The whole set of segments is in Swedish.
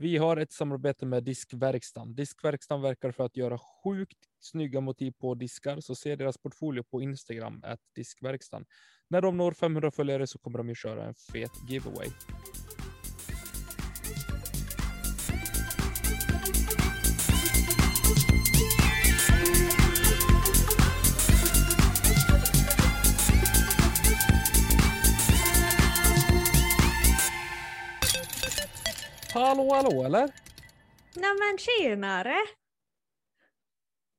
Vi har ett samarbete med Diskverkstan. Diskverkstan verkar för att göra sjukt snygga motiv på diskar, så se deras portfolio på Instagram, att Diskverkstan. När de når 500 följare så kommer de ju köra en fet giveaway. Hallå, hallå, eller? Nej men tjenare!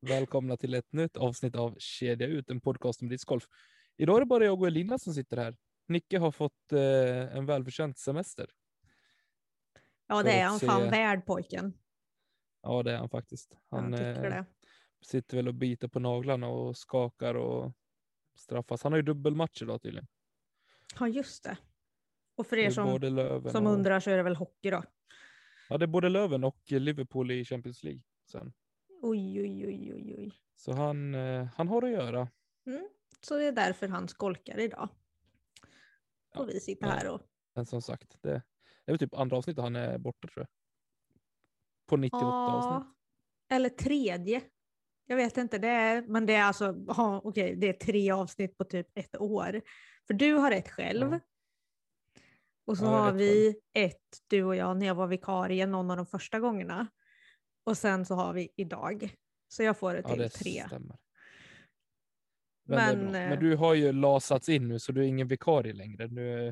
Välkomna till ett nytt avsnitt av Kedja ut, en podcast om discgolf. Idag är det bara jag och Elina som sitter här. Nicke har fått eh, en välförtjänt semester. Ja det är han se- fan värd pojken. Ja, det är han faktiskt. Han eh, sitter väl och biter på naglarna och skakar och straffas. Han har ju dubbelmatch idag tydligen. Ja just det. Och för er som, som undrar så är det väl hockey då. Ja, det är både Löven och Liverpool i Champions League sen. Oj oj oj oj oj. Så han, eh, han har att göra. Mm. Så det är därför han skolkar idag. Ja, Och vi sitter men- här och Men som sagt, det, det är väl typ andra avsnittet han är borta tror jag. På 98 avsnitt. Ja, eller tredje. Jag vet inte, det är, men det är alltså, ja, okej, det är tre avsnitt på typ ett år. För du har ett själv. Ja. Och så Ja, har vi ett, du och jag, när jag var vikarie någon av de första gångerna. Och sen så har vi idag. Så jag får det Ja, till det tre. stämmer. Men, Men, bra. eh, Men du har ju lasats in nu så du är ingen vikarie längre. Nu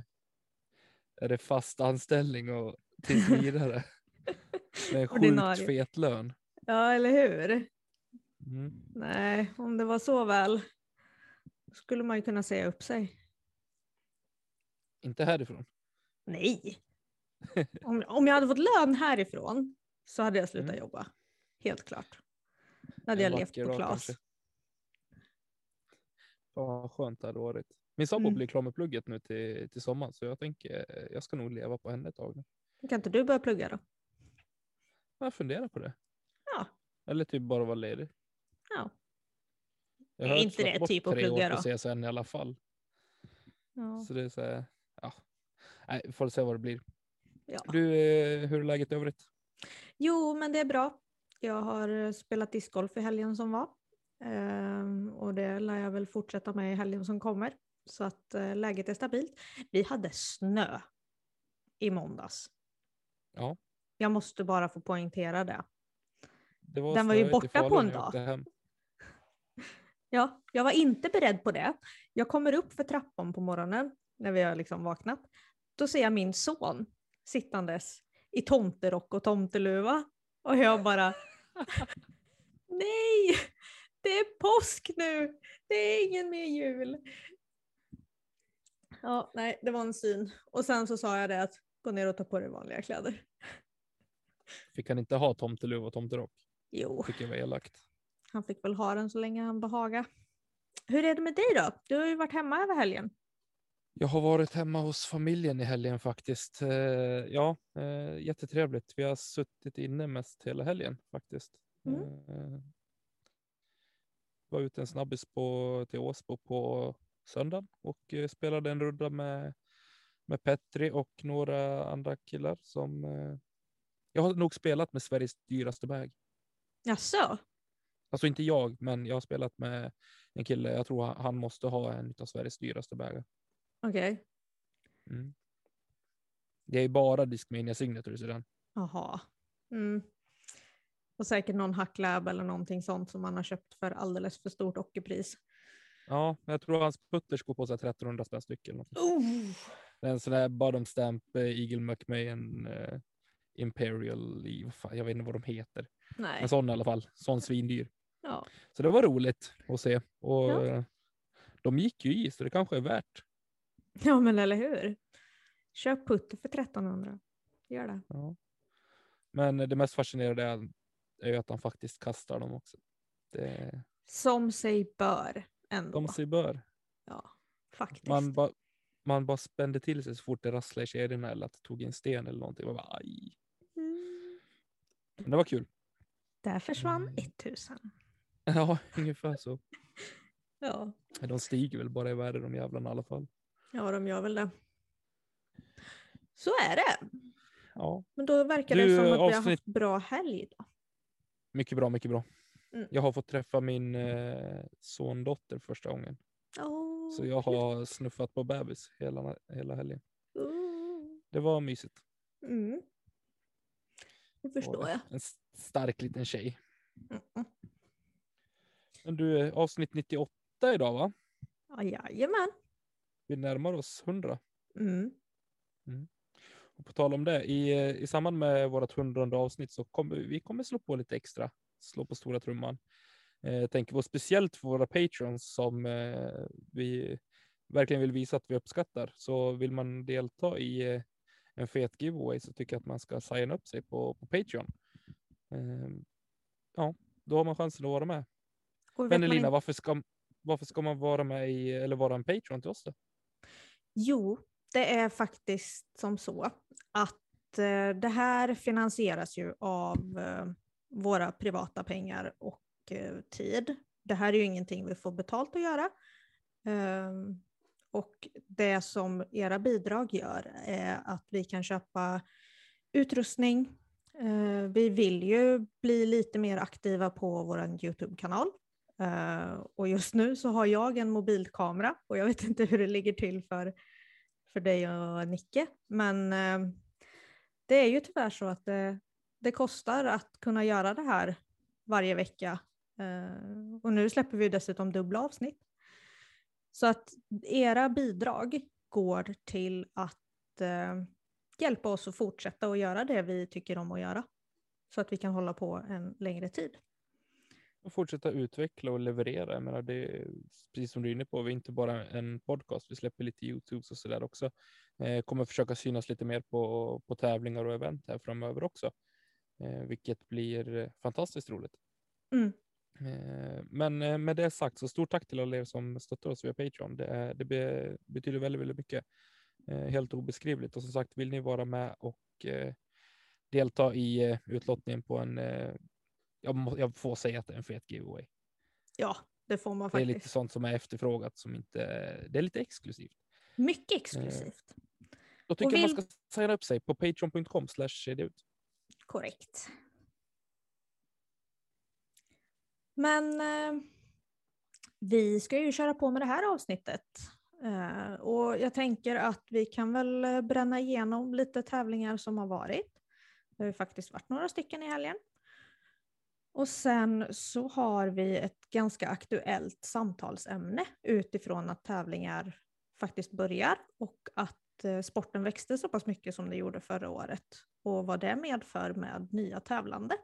är- det fast anställning och tills vidare. Med en sjukt Ordinarie. fet lön. Ja, eller hur? Mm. Nej, om det var så väl skulle man ju kunna säga upp sig. Inte härifrån. Nej. Om, om jag hade fått lön härifrån så hade jag slutat Mm. jobba. Helt klart. Då hade En jag levt på Klas. vad skönt det hade varit. Min sambo Mm. blir klar med plugget nu till, till sommaren så jag tänker eh, jag ska nog leva på henne ett tag. nu. Kan inte du börja plugga då? Jag funderar på det. Ja. Eller typ bara vara ledig. Ja. Jag har inte det bort typ att tre plugga år på då? CSN i alla fall. ja. Så det är så här, ja. Nej, vi får se vad det blir. ja. Du, eh, hur är läget i övrigt? Jo, men det är bra. Jag har eh, spelat discgolf i helgen som var. Ehm, och det lär jag väl fortsätta med i helgen som kommer. Så att eh, läget är stabilt. Vi hade snö i måndags. Ja. Jag måste bara få poängtera det. Det var Den var ju borta på en dag. Ja, jag var inte beredd på det. Jag kommer upp för trappan på morgonen när vi har liksom vaknat. Då ser jag min son sittandes i tomterock och tomteluva. Och jag bara Nej! Det är påsk nu! Det är ingen mer jul! Ja, nej, det var en syn. Och sen så sa jag det att gå ner och ta på dig vanliga kläder. Fick han inte ha tomteluva och tomterock? Jo, Tycker jag var elakt. han fick väl ha den så länge han behaga. Hur är det med dig då? Du har ju varit hemma över helgen. Jag har varit hemma hos familjen i helgen faktiskt. Eh, ja, eh, jättetrevligt. Vi har suttit inne mest hela helgen faktiskt. Mm. Eh, var ute en snabbis på, till Åsbo på söndagen och spelade en runda med, med Petri och några andra killar som jag har nog spelat med Sveriges dyraste bag. Jaså? Alltså inte jag, men jag har spelat med en kille. Jag tror han- han måste ha en av Sveriges dyraste bagar. Okej. Mm. Det är bara Discmania Signatures i den. Jaha. Mm. Och säkert någon hacklab eller någonting sånt som man har köpt för alldeles för stort ockerpris. Ja, jag tror hans putters går på här 1300 spänn styck. Eller något. Oh. Det är en sån där bottom stamp eh, Eagle McMahon eh, Imperial, jag vet inte vad de heter. Nej. En sån i alla fall, sån svindyr. Ja. Så det var roligt att se. Och Ja. eh, de gick ju i, så det kanske är värt. Ja, men eller hur? Köp putter för 1300. Gör det. Ja. Men det mest fascinerande är, är ju att han faktiskt kastar dem också. Det, Som sig bör ändå. de sig bör. Ja, faktiskt. Man bara man bara spände till sig så fort det rasslade i kedjorna eller att det tog en sten eller någonting. Man bara, aj. Mm. Men det var kul. Där försvann Mm. 1000. Ja, ungefär så. Ja. De stiger väl bara i värde de jävlarna i alla fall. Ja, de gör väl det. Så är det. Ja, Men då verkar Du, det som att vi har avsnitt- haft bra helg. Då. mycket bra, mycket bra. Mm. Jag har fått träffa min eh, sondotter första gången. Oh, Så jag har snuffat på bebis hela, hela helgen. Oh. Det var mysigt. Mm. Det förstår det. jag. En stark liten tjej. Mm, mm. Men du, eh, avsnitt 98 idag va? Ja, jajamän. Vi närmar oss 100. Mm. Och på tal om det, i, i samband med vårt 100 avsnitt så kommer vi kommer slå på lite extra. Slå på stora trumman. Eh, tänker på speciellt för våra patrons som eh, vi verkligen vill visa att vi uppskattar. Så vill man delta i eh, en fet giveaway så tycker jag att man ska signa upp sig på, på Patreon. Eh, ja, då har man chansen att vara med. Men Elina, varför ska, varför ska man vara med i, eller vara en Patreon till oss då? Jo, det är faktiskt som så att eh, det här finansieras ju av eh, våra privata pengar och eh, tid. Det här är ju ingenting vi får betalt att göra. Ehm, och det som era bidrag gör är att vi kan köpa utrustning. Eh, vi vill ju bli lite mer aktiva på vår YouTube-kanal. Eh, och just nu så har jag en mobilkamera och jag vet inte hur det ligger till för, för dig och Nicke. Men eh, det är ju tyvärr så att det, det kostar att kunna göra det här varje vecka. Eh, och nu släpper vi dessutom dubbla avsnitt. Så att era bidrag går till att hjälpa oss att fortsätta att göra det vi tycker om att göra. Så att vi kan hålla på en längre tid fortsätta utveckla och leverera. Jag menar, det är precis som du är inne på, vi är inte bara en podcast, vi släpper lite Youtubes och sådär också. Eh, kommer försöka synas lite mer på, på tävlingar och event här framöver också, eh, vilket blir eh, fantastiskt roligt. Mm. Eh, men eh, med det sagt, så stort tack till alla er som stöttar oss via Patreon. Det, är, det be, betyder väldigt, väldigt mycket. Helt obeskrivligt. Och som sagt, vill ni vara med och delta i utlottningen på en jag, må, jag får säga att det är en fet giveaway. Ja, det får man Det är faktiskt. lite sånt som är efterfrågat som inte, det är lite exklusivt. Mycket exklusivt. Då tycker jag vill- man ska signa upp sig på patreon.com slash ut. Korrekt. Men eh, vi ska ju köra på med det här avsnittet. Eh, och jag tänker att vi kan väl eh, bränna igenom lite tävlingar som har varit. Det har ju faktiskt varit några stycken i helgen. Och sen så har vi ett ganska aktuellt samtalsämne utifrån att tävlingar faktiskt börjar och att eh, sporten växte så pass mycket som det gjorde förra året och vad det medför med nya tävlande.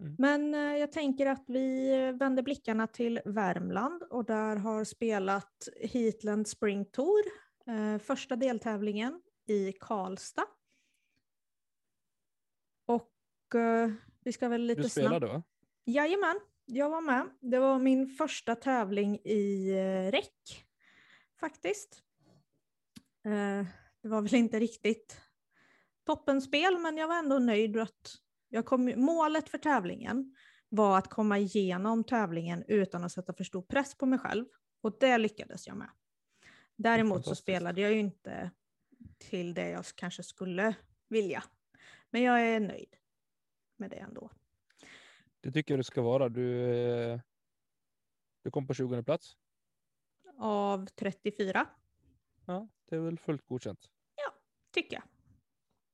Mm. Men eh, jag tänker att vi vänder blickarna till Värmland och där har spelat Heatland Spring Tour, eh, första deltävlingen i Karlstad. Och vi ska väl lite Du snabbt... spelade va? Jajamän, jag var med. Det var min första tävling i eh, räck faktiskt. Eh, det var väl inte riktigt toppenspel, men jag var ändå nöjd att jag kom, målet för tävlingen var att komma igenom tävlingen utan att sätta för stor press på mig själv. Och det lyckades jag med. Däremot så spelade jag ju inte till det jag kanske skulle vilja. Men jag är nöjd med det ändå. Det tycker jag du ska vara. Du, eh, du kom på 20 plats. Av 34, Ja, det är väl fullt godkänt. tycker jag.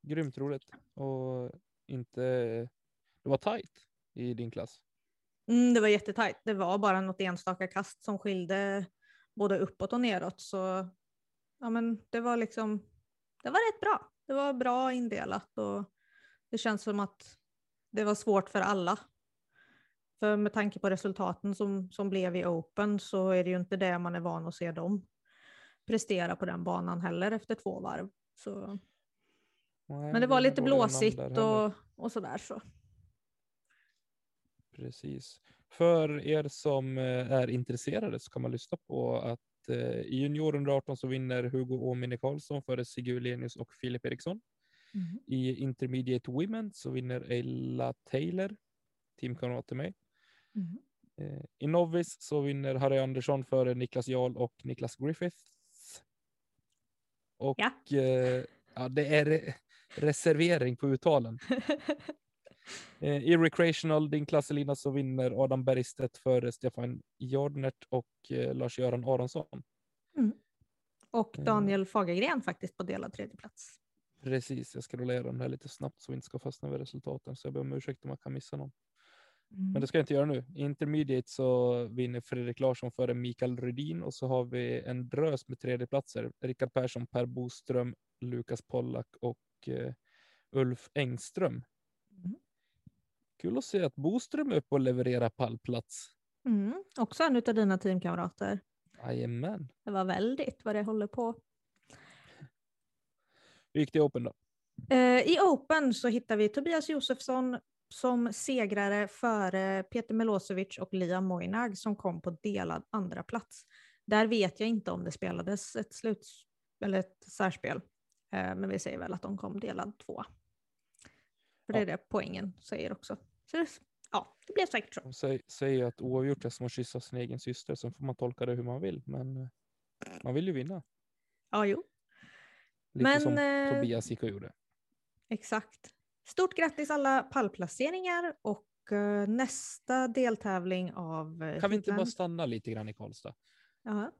Grymt roligt. Och inte, det var tajt i din klass. Mm, det var jättetajt. Det var bara något enstaka kast som skilde både uppåt och neråt. Så ja, men det var liksom, det var rätt bra. Det var bra indelat och det känns som att det var svårt för alla. För med tanke på resultaten som, som blev i Open så är det ju inte det man är van att se dem prestera på den banan heller efter två varv. Så. Nej, Men det var lite blåsigt och, och sådär så. Precis. För er som eh, är intresserade så kan man lyssna på att eh, i junior under 18 så vinner Hugo Åminne Karlsson före Sigge Lenius och Filip Eriksson. I Intermediate Women så vinner Ella Taylor, teamkamrat till mig. Eh, I Novice så vinner Harry Andersson före Niklas Jarl och Niklas Griffiths. Och Ja. eh, ja, det är re- reservering på uttalen. Eh, I Recreational, din klass Elina, så vinner Adam Bergstedt före Stefan Jordnert och eh, Lars-Göran Aronsson. Och Mm. Daniel Fagergren faktiskt på delad tredje plats. Precis, jag ska rullera den här lite snabbt så vi inte ska fastna vid resultaten. Så jag ber om ursäkt om jag kan missa någon. Mm. Men det ska jag inte göra nu. I Intermediate så vinner Fredrik Larsson före Mikael Rydin och så har vi en drös med tredjeplatser. Rickard Persson, Per Boström, Lukas Pollack och eh, Ulf Engström. Mm. Kul att se att Boström är uppe och levererar pallplats. Mm. Också en av dina teamkamrater. Jajamän. Det var väldigt vad det håller på. Hur gick det i Open då? Eh, I Open så hittar vi Tobias Josefsson som segrare före Peter Milosevic och Liam Moinag som kom på delad andra plats. Där vet jag inte om det spelades ett sluts eller ett särspel, eh, men vi säger väl att de kom delad två. För det är det poängen säger också. Så det, ja, det blev säkert så. De säger, säger att oavgjort är som att kyssa sin egen syster, sen får man tolka det hur man vill. Men eh, man vill ju vinna. Ja, jo, Lite Men, som eh, Tobias gick och gjorde. exakt. Stort grattis alla pallplaceringar och eh, nästa deltävling av eh, Kan vi inte bara stanna lite grann i Karlstad? Ja.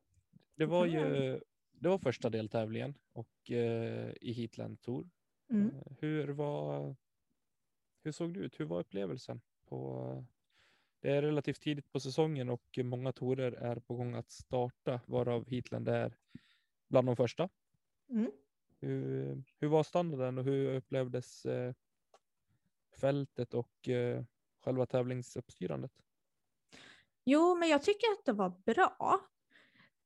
Det var ju det var första deltävlingen och eh, i Heatland Tour. Mm. Hur var hur såg det ut? Hur var upplevelsen? På, det är relativt tidigt på säsongen och många torer är på gång att starta, varav Heatland är bland de första. Mm. Hur, hur var standarden och hur upplevdes eh, fältet och eh, själva tävlingsuppstyrandet? Jo, men jag tycker att det var bra.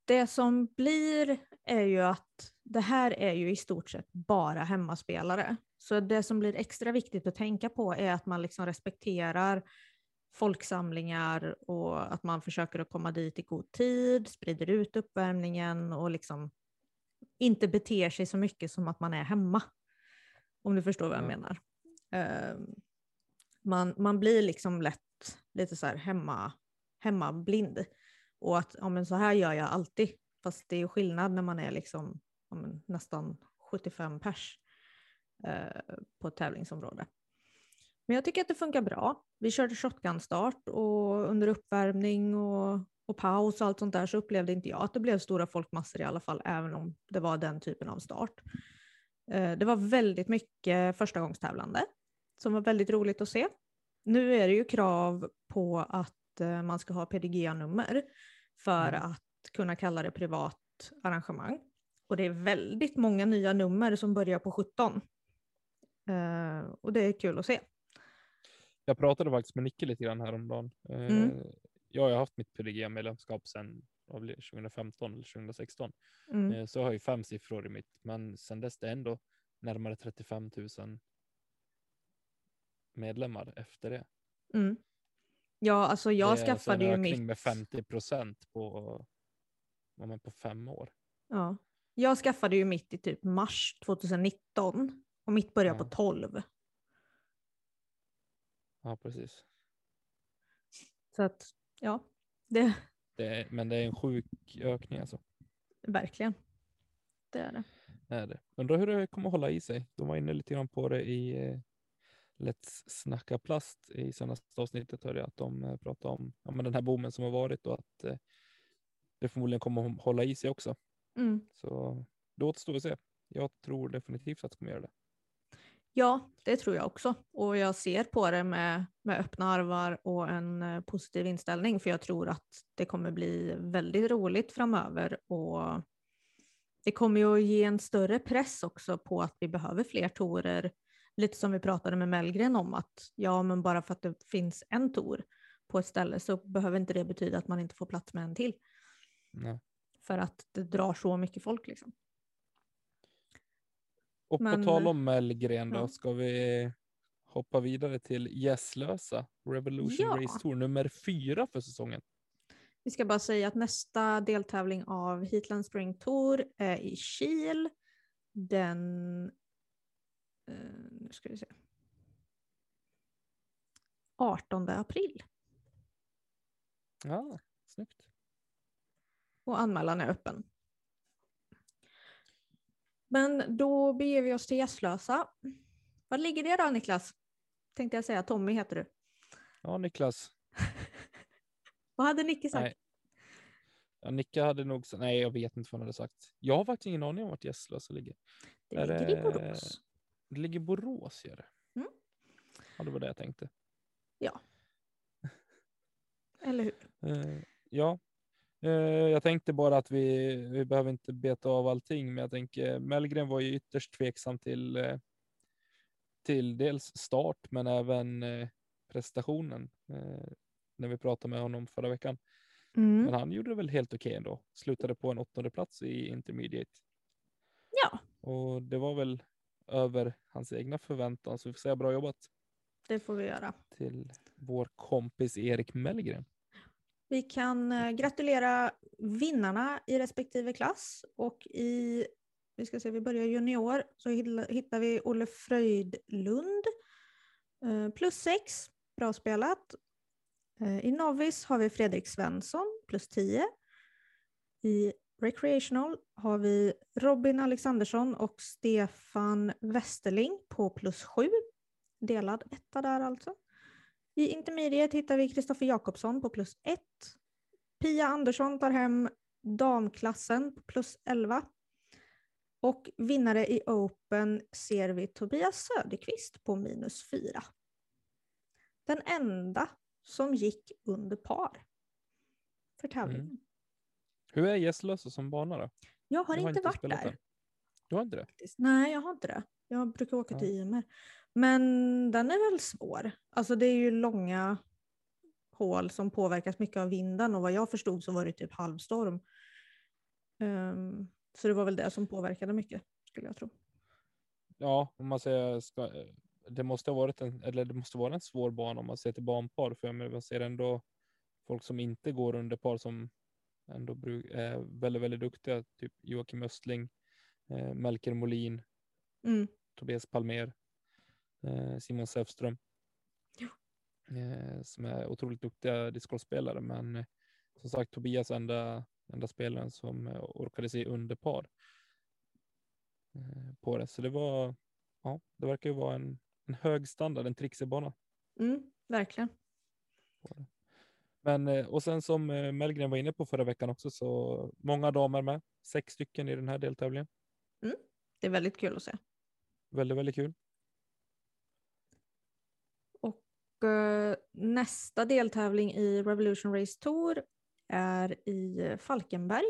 Det som blir är ju att det här är ju i stort sett bara hemmaspelare. Så det som blir extra viktigt att tänka på är att man liksom respekterar folksamlingar och att man försöker att komma dit i god tid, sprider ut uppvärmningen och liksom inte beter sig så mycket som att man är hemma. Om du förstår vad jag Ja. menar. Ehm, man, man blir liksom lätt lite så här hemma, hemmablind. Och att ja, men så här gör jag alltid. Fast det är skillnad när man är liksom, ja, nästan 75 pers eh, på ett tävlingsområde. Men jag tycker att det funkar bra. Vi körde shotgun-start och under uppvärmning och, och paus och allt sånt där så upplevde inte jag att det blev stora folkmassor i alla fall, även om det var den typen av start. Eh, det var väldigt mycket förstagångstävlande som var väldigt roligt att se. Nu är det ju krav på att eh, man ska ha PDGA-nummer för Mm. att kunna kalla det privat arrangemang. Och det är väldigt många nya nummer som börjar på 17. Eh, och det är kul att se. Jag pratade faktiskt med Nicke lite grann häromdagen. Mm. Jag har haft mitt PDG-medlemskap sedan vad blir det, 2015 eller 2016. Mm. Eh, Så jag har ju fem siffror i mitt, men sedan dess det är ändå närmare 35 000 medlemmar efter det. Mm. Ja, alltså jag det är alltså skaffade en ju mitt. med 50 procent på, men på fem år. Ja. Jag skaffade ju mitt i typ mars 2019 och mitt börjar på Ja. 12. Ja, precis. Så att ja, det Det men det är en sjuk ökning alltså. verkligen. Det är det. Är det. Undrar hur det kommer att hålla i sig. De var inne lite grann på det i eh, Let's snacka plast i senaste avsnittet. Hörde jag att de eh, pratade om ja, men den här boomen som har varit och att eh, det förmodligen kommer att hålla i sig också. Mm. Så det återstår att se. Jag tror definitivt att det kommer göra det. Ja, det tror jag också. Och jag ser på det med, med öppna arvar och en eh, positiv inställning. För jag tror att det kommer bli väldigt roligt framöver. Och det kommer ju att ge en större press också på att vi behöver fler torer. Lite som vi pratade med Mellgren om att ja, men bara för att det finns en tor på ett ställe så behöver inte det betyda att man inte får plats med en till. Ja. För att det drar så mycket folk liksom. Och Men, på tal om Mellgren då, ska vi hoppa vidare till Gässlösa Revolution Ja. Race Tour nummer fyra för säsongen. Vi ska bara säga att nästa deltävling av Heatland Spring Tour är i Kiel den... Eh, nu ska vi se. 18 april. Ja, snyggt. Och anmälan är öppen. Men då beger vi oss till Gässlösa. Var ligger det då Niklas? Tänkte jag säga, Tommy heter du. Ja, Niklas. Vad hade Nicke sagt? Nej. Ja, Nicke hade nog sagt, nej jag vet inte vad han hade sagt. Jag har faktiskt ingen aning om vart Gässlösa ligger. Det ligger i Borås. Det ligger i Borås gör det. Mm. Ja, det var det jag tänkte. Eller hur? Eh, ja, jag tänkte bara att vi, vi behöver inte beta av allting, men jag tänker Mellgren var ju ytterst tveksam till, eh, till dels start, men även eh, prestationen eh, när vi pratade med honom förra veckan. Mm. Men han gjorde det väl helt okej ändå. Slutade på en åttonde plats i intermediate. Ja, Och det var väl över hans egna förväntan, så vi får säga bra jobbat det får vi göra. till vår kompis Erik Mellgren. Vi kan eh, gratulera vinnarna i respektive klass och i, vi ska se, vi börjar junior, så hittar vi Olle Fröjdlund eh, plus sex, bra spelat. Eh, I novice har vi Fredrik Svensson plus 10. I recreational har vi Robin Alexandersson och Stefan Westerling på plus 7. Delad etta där alltså. I intermediate hittar vi Kristoffer Jakobsson på plus 1. Pia Andersson tar hem damklassen på plus 11. Och vinnare i Open ser vi Tobias Söderqvist på minus 4. Den enda som gick under par för tävlingen. Mm. Hur är Gässlösa som bana då? Jag har Jag inte varit spelat där. den. Du har inte det? faktiskt. Nej, jag har inte det. Jag brukar åka Ja. till Ymer. Men den är väl svår. Alltså det är ju långa hål som påverkas mycket av vinden och vad jag förstod så var det typ halvstorm. Ehm, så det var väl det som påverkade mycket skulle jag tro. Ja, om man säger ska, det måste ha varit en, eller det måste vara en svår bana om man ser till banpar, för man ser ändå folk som inte går under par som ändå är väldigt, väldigt duktiga, typ Joakim Östling, eh, Melker Molin, Mm. Tobias Palmer, eh, Simon Säfström. Ja. Eh, som är otroligt duktiga discgolfspelare, men eh, som sagt Tobias enda, enda spelaren som eh, orkade se under par eh, på det. Så det var, ja, det verkar ju vara en, en hög standard, en trixig bana. Mm, verkligen. Men och sen som Mellgren var inne på förra veckan också, så många damer med, sex stycken i den här deltävlingen. Det är väldigt kul att se. Väldigt, väldigt kul. Och eh, nästa deltävling i Revolution Race Tour är i Falkenberg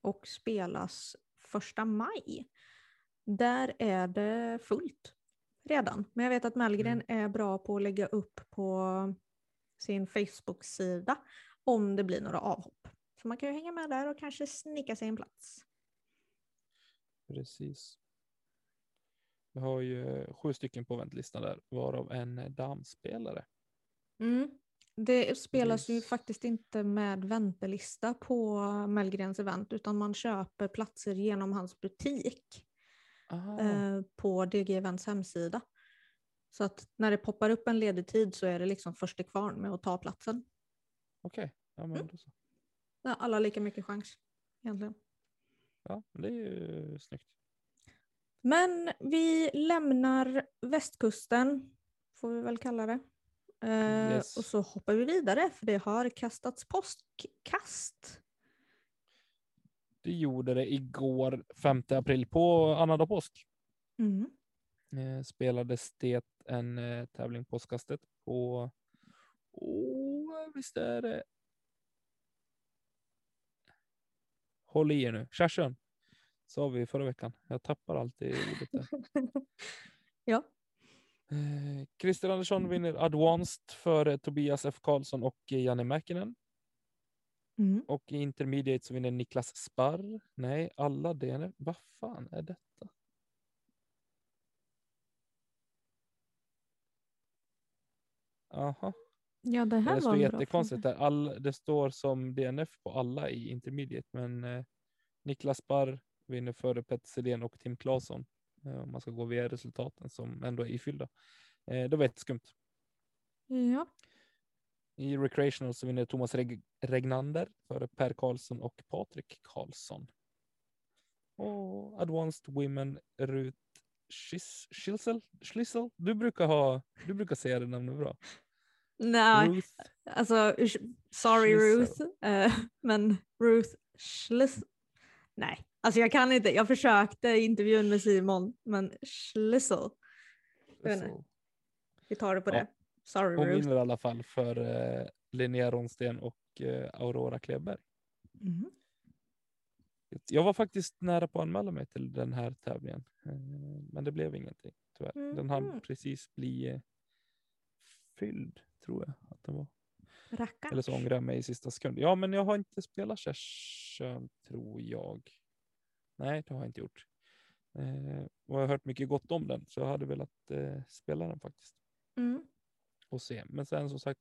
och spelas första maj. Där är det fullt redan. Men jag vet att Mellgren är bra på att lägga upp på sin Facebook-sida om det blir några avhopp. Så man kan ju hänga med där och kanske snicka sig en plats. Precis. Vi har ju eh, sju stycken på väntlistan där, varav en damspelare. Mm. Det spelas ju faktiskt inte med väntelista på Mellgrens event utan man köper platser genom hans butik Ah, eh, på DG Events hemsida. Så att när det poppar upp en ledig tid så är det liksom först till kvarn med att ta platsen. Okej, ja, men Mm. då så. Ja, alla lika mycket chans egentligen. Ja, det är ju snyggt. Men vi lämnar västkusten, får vi väl kalla det. Eh, Yes. Och så hoppar vi vidare för det har kastats postkast. Det gjorde det igår, 5 april, på annandag påsk. Mm. Eh, spelades det en eh, tävling påskkastet på, oh, visst är det, Håll i er nu. Kerstin, sa vi förra veckan. Jag tappar alltid ordet ja. Eh, Christer Andersson vinner Advanced för Tobias F. Karlsson och Janne Mäkinen. Mm. Och i Intermediate så vinner Niklas Sparr. Nej, alla det. Vad fan är detta? Aha. Ja, det här Det var står en bra jättekonstigt fråga. där. All, det står som DNF på alla i intermediate, men eh, Niklas Barr vinner före Petter Sedén och Tim Claesson. Eh, om man ska gå via resultaten som ändå är ifyllda. Eh, det var ett skumt. Ja. I recreational så vinner Thomas Reg Regnander före Per Karlsson och Patrik Karlsson. Och Advanced Women Rut Schis- Schilsel? Schlissel? Du brukar ha, du brukar säga det namnet bra. Nej, Ruth alltså sorry. Ruth, eh, men Ruth Schliss... Nej, alltså jag kan inte. Jag försökte i intervjun med Simon, men Schlissel. Vi tar det på Ja. det. Sorry Hon Ruth. vinner i alla fall för eh, Linnea Ronsten och eh, Aurora Kleberg. Mhm. Jag var faktiskt nära på att anmäla mig till den här tävlingen, men det blev ingenting tyvärr. Den hann Mhm. precis bli fylld, tror jag att den var. Rackarns. Eller så ångrar jag mig i sista sekund. Ja, men jag har inte spelat Session, tror jag. Nej, det har jag inte gjort. Eh, och jag har hört mycket gott om den, så jag hade velat eh, spela den faktiskt Mm. och se. Men sen som sagt,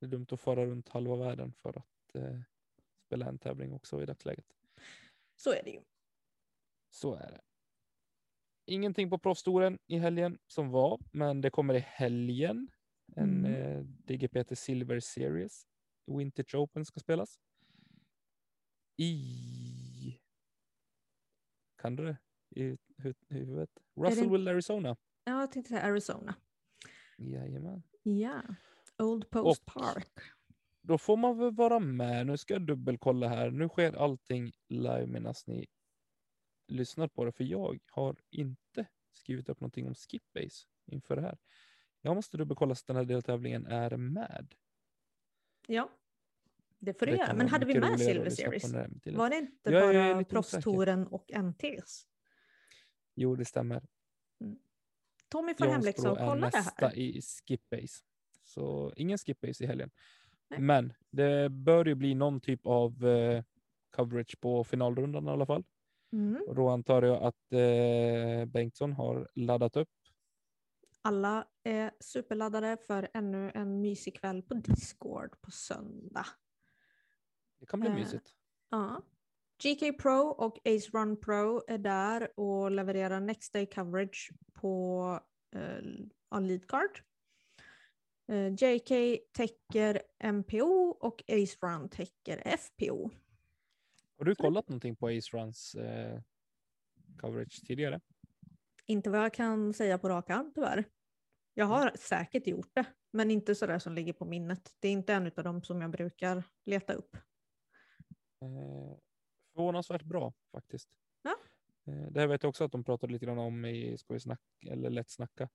det är dumt att fara runt halva världen för att eh, spela en tävling också i dagsläget. Så är det ju. Så är det. Ingenting på proffstouren i helgen som var, men det kommer i helgen. En Mm. eh, DGPT Silver Series. Vintage Open ska spelas. I... Kan du det? I hu- huvudet? Russellville, Arizona. Ja, jag tänkte säga Arizona. Jajamän. Ja. Old Post Och- Park. Då får man väl vara med. Nu ska jag dubbelkolla här. Nu sker allting live medan ni lyssnar på det, för jag har inte skrivit upp någonting om Skipbase inför det här. Jag måste dubbelkolla så att den här deltävlingen är med. Ja. Det får du göra. Men hade vi med Silver Series? Var det inte Jag bara proffstouren och NTs? Jo, det stämmer. Tommy får hemläxa och kolla det nästa här. i Skipbase. Så ingen Skipbase i helgen. Nej. Men det bör ju bli någon typ av eh, coverage på finalrundan i alla fall. Mm. Och då antar jag att eh, Bengtsson har laddat upp. Alla är superladdade för ännu en mysig kväll på Discord på söndag. Det kan bli Eh, mysigt. Ja. GK Pro och Ace Run Pro är där och levererar next day coverage på eh, ja, lead card. Eh, JK täcker MPO och Ace Run täcker FPO. Har du kollat någonting på Ace Runs eh, coverage tidigare? Inte vad jag kan säga på rak arm tyvärr. Jag har säkert gjort det, men inte sådär som ligger på minnet. Det är inte en av dem som jag brukar leta upp. Eh, förvånansvärt bra faktiskt. Ja. Eh, det här vet jag också att de pratade lite grann om i Ska vi snacka eller Lätt snacka.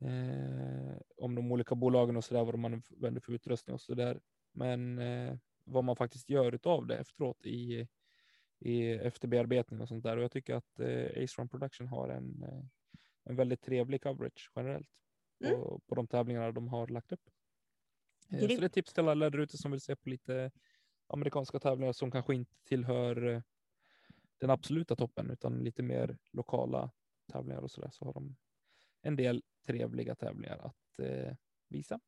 Eh, om de olika bolagen och så där vad de använder för utrustning och så där. Men eh, vad man faktiskt gör utav det efteråt i, i efterbearbetning och sånt där. Och jag tycker att eh, Ace Run Production har en, eh, en väldigt trevlig coverage generellt Mm. på, på de tävlingarna de har lagt upp. Eh, så det är tips till alla där ute som vill se på lite amerikanska tävlingar som kanske inte tillhör eh, den absoluta toppen utan lite mer lokala tävlingar och så där så har de en del trevliga tävlingar att eh, visa.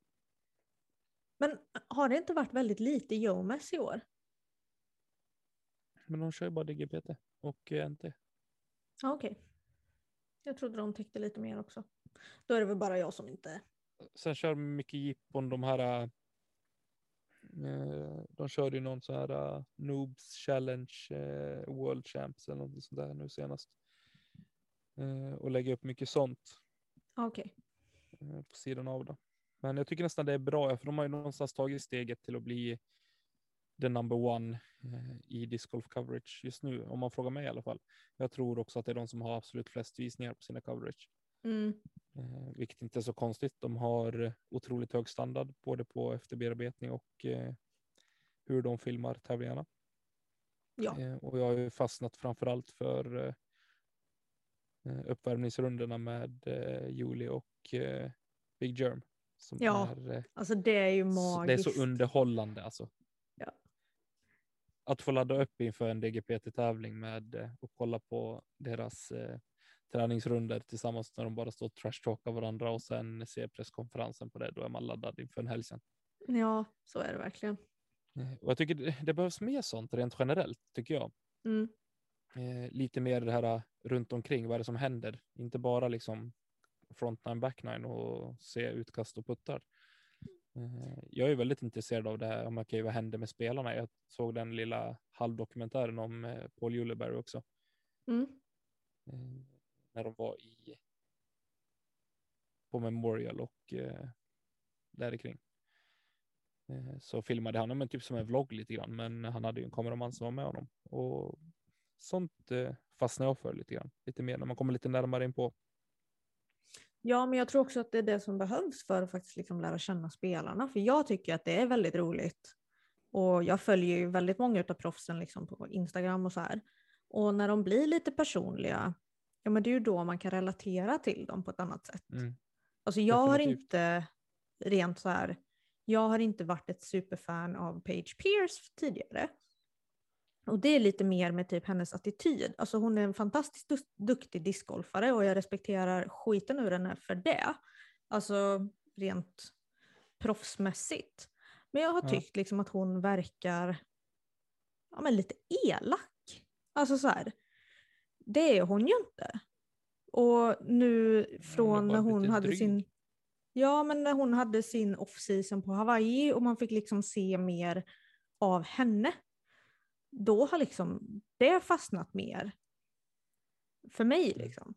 Men har det inte varit väldigt lite Jomes i år? Men de kör ju bara DGPT och NT. Ja, Okej. Jag trodde de täckte lite mer också. Då är det väl bara jag som inte... Sen kör mycket jippon de här. Eh, de körde ju någon så här eh, Noobs Challenge eh, World Champs eller något sånt där nu senast. Eh, och lägger upp mycket sånt. Ja, Okej. eh, på sidan av det. Men jag tycker nästan det är bra, för de har ju någonstans tagit steget till att bli the number one i disc golf coverage just nu, om man frågar mig i alla fall. Jag tror också att det är de som har absolut flest visningar på sina coverage, Mm. eh, vilket inte är så konstigt. De har otroligt hög standard både på efterbearbetning och eh, hur de filmar tävlingarna. Ja. Eh, och jag har ju fastnat framför allt för eh, uppvärmningsrundorna med eh, Julie och eh, Big Germ. Ja, är, Alltså det är ju magiskt. det är så underhållande alltså. Ja. Att få ladda upp inför en DGPT-tävling med och kolla på deras träningsrunder tillsammans när de bara står och trashtalkar varandra och sen ser presskonferensen på det. Då är man laddad inför en helg sen. Ja, så är det verkligen. Eh, och jag tycker det, det behövs mer sånt rent generellt tycker jag. Mm. Eh, lite mer det här eh, runt omkring, vad är det som händer? Inte bara liksom frontline, backline och se utkast och puttar. Eh, jag är väldigt intresserad av det här, om okay, vad händer med spelarna? Jag såg den lilla halvdokumentären om eh, Paul Juleberg också. Mm. När de var i på Memorial och eh, där kring. Eh, så filmade han, men typ som en vlogg lite grann, men han hade ju en kameraman som var med honom och sånt eh, fastnar jag för lite grann, lite mer när man kommer lite närmare in på. Ja, men jag tror också att det är det som behövs för att faktiskt liksom lära känna spelarna, för jag tycker att det är väldigt roligt. Och jag följer ju väldigt många av proffsen liksom på Instagram och så här. Och när de blir lite personliga, ja men det är ju då man kan relatera till dem på ett annat sätt. Mm. Alltså jag har Definitivt. inte rent så här, jag har inte varit ett superfan av Paige Pierce tidigare. Och det är lite mer med typ hennes attityd. Alltså hon är en fantastiskt du- duktig discgolfare och jag respekterar skiten ur henne för det. Alltså rent proffsmässigt. Men jag har Ja. tyckt liksom att hon verkar ja, men lite elak. Alltså så här, det är hon ju inte. Och nu från när hon hade dryg. sin Ja, men när hon hade sin off-season på Hawaii och man fick liksom se mer av henne. Då har liksom det fastnat mer för mig Mm. liksom.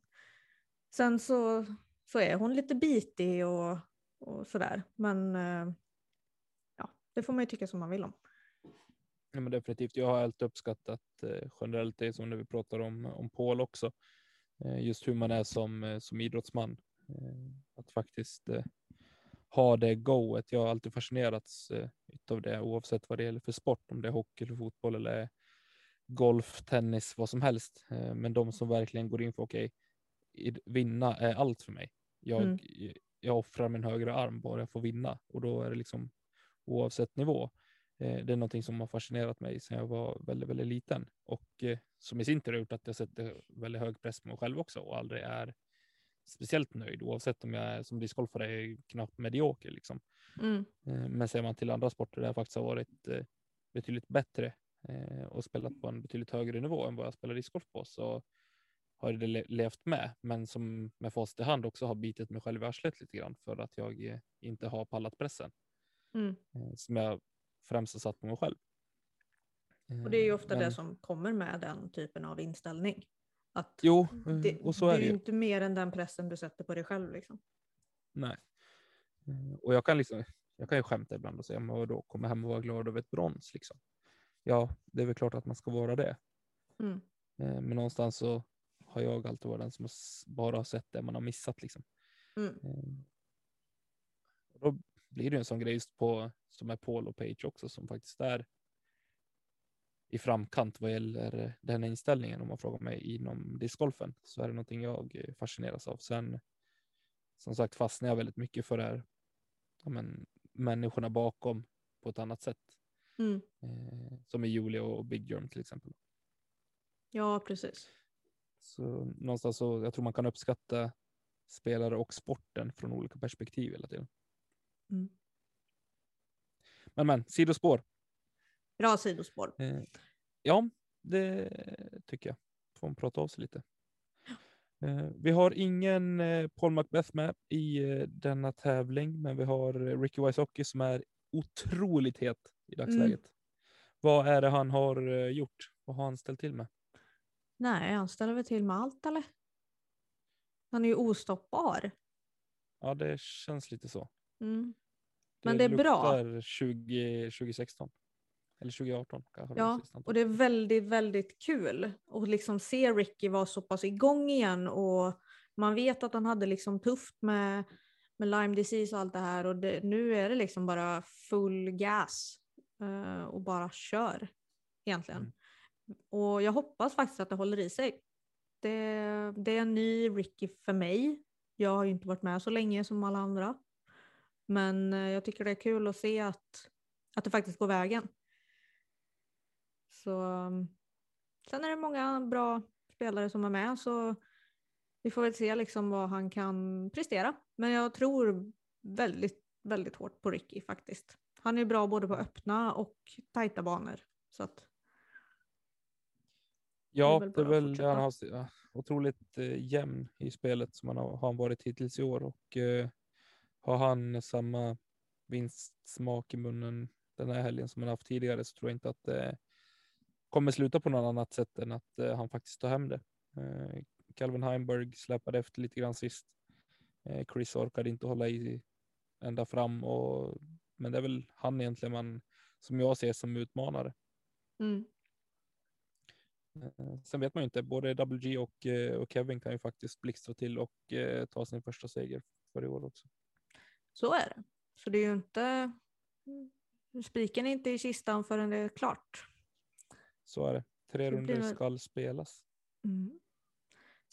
Sen så, så är hon lite bitig och, och sådär. Men eh, ja, det får man ju tycka som man vill om. Ja, men definitivt. Jag har alltid uppskattat eh, generellt det som när vi pratar om, om Paul också. Eh, just hur man är som, eh, som idrottsman. Att faktiskt ha det goet. Jag har alltid fascinerats av det oavsett vad det gäller för sport. Om det är hockey eller fotboll eller golf, tennis, vad som helst. Men de som verkligen går in för okej, okay, vinna är allt för mig. Jag, Mm. jag offrar min högra arm bara jag får vinna och då är det liksom oavsett nivå. Eh, Det är någonting som har fascinerat mig sedan jag var väldigt, väldigt liten och eh, som i sin tur har gjort att jag sätter väldigt hög press på mig själv också och aldrig är speciellt nöjd oavsett om jag är som discgolfare är knappt medioker liksom. Mm. Eh, Men ser man till andra sporter där jag faktiskt har varit betydligt bättre och spelat på en betydligt högre nivå än vad jag spelar discgolf på så har det le- levt med, men som med facit i hand också har bitit mig själv i arslet lite grann för att jag inte har pallat pressen Mm. som jag främst har satt på mig själv. Och det är ju Eh, ofta men- det som kommer med den typen av inställning. Att Jo, eh, det, och så det är är det ju ju. inte mer än den pressen du sätter på dig själv. Liksom. Nej. Eh, Och jag kan liksom, jag kan ju skämta ibland och säga, men vadå, komma hem och vara glad över ett brons liksom. Ja, det är väl klart att man ska vara det. Mm. Eh, Men någonstans så har jag alltid varit den som bara har sett det man har missat liksom. Mm. Eh, då blir det en sån grej på, som är Paul och Page också, som faktiskt är i framkant vad gäller den inställningen. Om man frågar mig inom discgolfen så är det någonting jag fascineras av. Sen som sagt fastnar jag väldigt mycket för det här, ja, men, människorna bakom på ett annat sätt. Mm. Eh, som i Julia och Big Germ till exempel. Ja, precis. Så någonstans så jag tror man kan uppskatta spelare och sporten från olika perspektiv hela tiden. Mm. Men men, sidospår. Bra sidospår. Eh, ja, det tycker jag. Får man prata av sig lite. Eh, vi har ingen eh, Paul Macbeth med i eh, denna tävling, men vi har Ricky Wysocki som är otroligt het i dagsläget. Vad är det han har eh, gjort? Vad har han ställt till med? Nej, han ställer väl till med allt eller? Han är ju ostoppbar. Ja, det känns lite så. Mm. Men det är bra. luktar 20, 2016. Eller 2018 kanske. det Ja, och det är väldigt, väldigt kul att liksom se Ricky vara så pass igång igen och man vet att han hade liksom tufft med, med Lyme disease och allt det här och det, nu är det liksom bara full gas eh, och bara kör egentligen. Mm. Och jag hoppas faktiskt att det håller i sig. Det, det är en ny Ricky för mig. Jag har ju inte varit med så länge som alla andra. Men eh, jag tycker det är kul att se att, att det faktiskt går vägen. Så um, sen är det många bra spelare som är med så Vi får väl se liksom vad han kan prestera. Men jag tror väldigt, väldigt hårt på Ricky faktiskt. Han är bra både på öppna och tajta banor. Så att Ja, det är väl han har otroligt eh, jämn i spelet som han har, har varit hittills i år och eh, har han samma vinstsmak i munnen den här helgen som han haft tidigare så tror jag inte att det kommer sluta på något annat sätt än att eh, han faktiskt tar hem det. Eh, Calvin Heimberg släpade efter lite grann sist. Eh, Chris orkade inte hålla i ända fram och men det är väl han egentligen man som jag ser som utmanare. mm. Sen vet man ju inte, både WG och, och Kevin kan ju faktiskt blixtra till och ta sin första seger för i år också. Så är det. Så det är ju inte... Spiken är inte i kistan förrän det är klart. Så är det. Tre runder väl- skall spelas. Mm.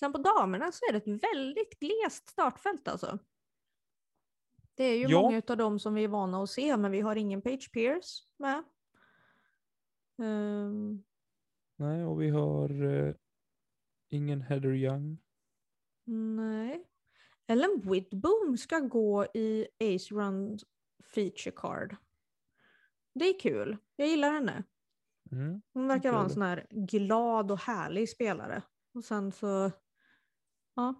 Sen på damerna så är det ett väldigt glest startfält alltså. Det är ju Ja. många av dem som vi är vana att se, men vi har ingen Page Pierce med. Ehm, Nej, och vi har eh, ingen Heather Young. nej. Ellen Whitboom ska gå i Ace Run Feature Card. Det är kul. Jag gillar henne. Mm. Hon verkar vara en sån här glad och härlig spelare. Och sen så, ja.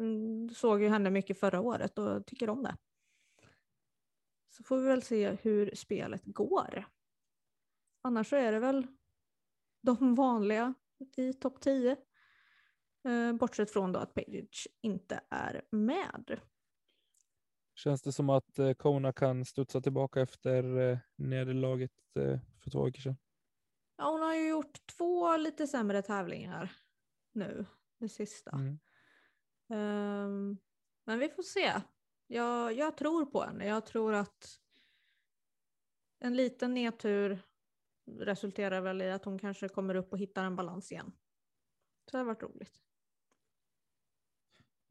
Mm, Såg ju henne mycket förra året och tycker om det. Så får vi väl se hur spelet går. Annars så är det väl de vanliga i topp 10. Eh, bortsett från då att Page inte är med. Känns det som att eh, Kona kan studsa tillbaka efter eh, nederlaget för två veckor sedan? Ja, hon har ju gjort två lite sämre tävlingar nu, det sista. Mm. Ehm, men vi får se. Jag, jag tror på henne. Jag tror att en liten nedtur resulterar väl i att hon kanske kommer upp och hittar en balans igen. Så det har varit roligt.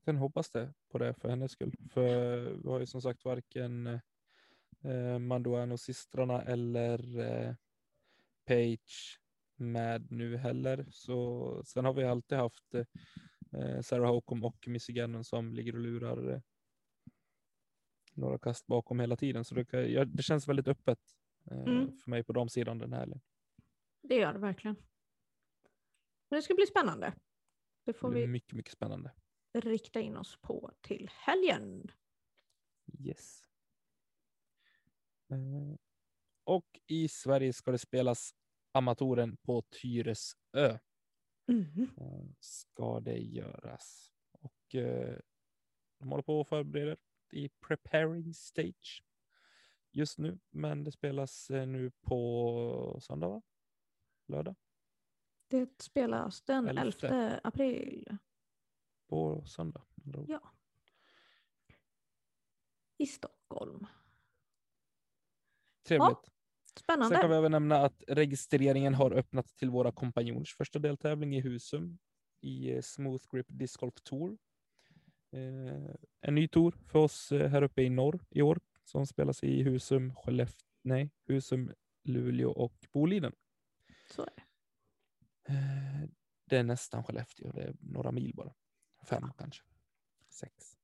Kan hoppas det på det för hennes skull. För vi har ju som sagt varken eh, Manduano-systrarna eller eh, Page med nu heller. Så sen har vi alltid haft eh, Sarah Hocum och Missy Gannon som ligger och lurar eh, några kast bakom hela tiden. Så det, kan, ja, det känns väldigt öppet eh, Mm. för mig på de sidan den här helgen. Det gör det verkligen. Men det ska bli spännande. Det Det får blir vi mycket, mycket spännande. Rikta in oss på till helgen. Yes. Eh, Och i Sverige ska det spelas Amatoren på Tyresö. Eh, Ska det göras. Och eh, de håller på och förbereder i preparing stage just nu. Men det spelas nu på söndag, va? Lördag? Det spelas den Elfte. 11 april På söndag. Ja. i Stockholm. Trevligt. Spännande. Sen kan vi även nämna att registreringen har öppnat till våra kompanjoners första deltävling i Husum i eh, Smooth Grip Disc Golf Tour. Eh, en ny tour för oss eh, här uppe i norr i år som spelas i Husum, Skellefteå, nej, Husum, Luleå och Boliden. Så är det. Eh, det är nästan Skellefteå, det är några mil bara. Fem kanske. Sex.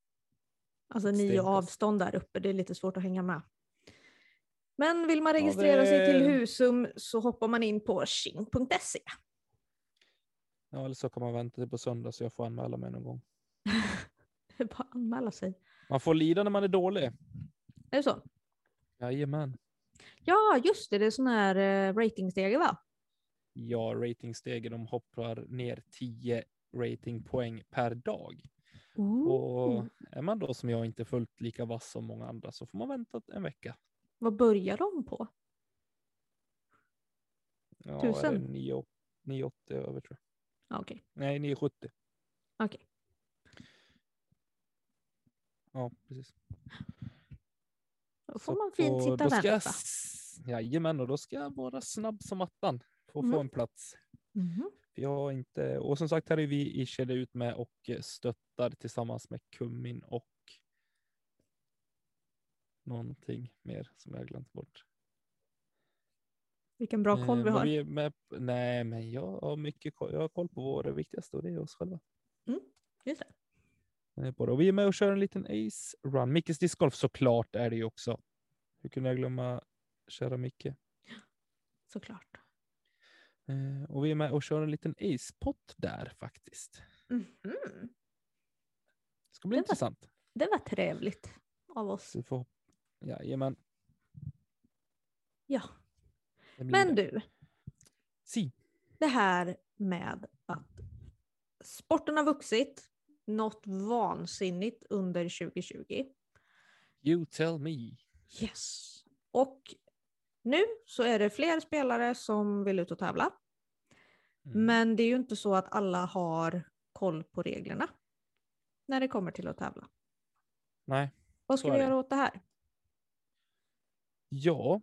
Alltså nio Stenkast. avstånd där uppe, det är lite svårt att hänga med. Men vill man Ja, registrera sig till det- Husum så hoppar man in på king.se. Ja, eller så kan man vänta till på söndag så jag får anmäla mig någon gång. Det bara anmäla sig. Man får lida när man är dålig. Är det så? Jajamän. Ja, just det, det är sån här eh, ratingstege va? Ja, ratingstegen de hoppar ner 10 ratingpoäng per dag. Och Ooh. är man då som jag inte fullt lika vass som många andra så får man vänta en vecka. Vad börjar de på? Ja, Tusen? Är det 9, 980 över tror jag. Okej, Nej, 970. okej. Ja, precis. Då får Så man fint sitta och jag, vänta. Jajamän, och då ska jag vara snabb som attan för att få Mhm. en plats. Mhm. Jag inte, och som sagt här är vi i kedja ut med och stöttar tillsammans med Kummin och någonting mer som jag glömt bort. Vilken bra koll Eh, vi har. är med, nej, men jag har mycket koll. Jag har koll på vår viktigaste och det är oss själva. Mm. Just det. Eh. Och vi är med och kör en liten Ace Run. Mickes discgolf såklart är det ju också. Hur kunde jag glömma kära Micke? Såklart. Eh, och vi är med och kör en liten Ace-pott där faktiskt. Mhm. Det ska bli Det var- intressant. Det var trevligt av oss. Vi får... Jajamän. Ja. Men det. du, Si. det här med att sporten har vuxit något vansinnigt under 2020. You tell me. Yes. Och nu så är det fler spelare som vill ut och tävla. Mm. Men det är ju inte så att alla har koll på reglerna när det kommer till att tävla. Nej. Vad ska vi göra åt det här? Ja.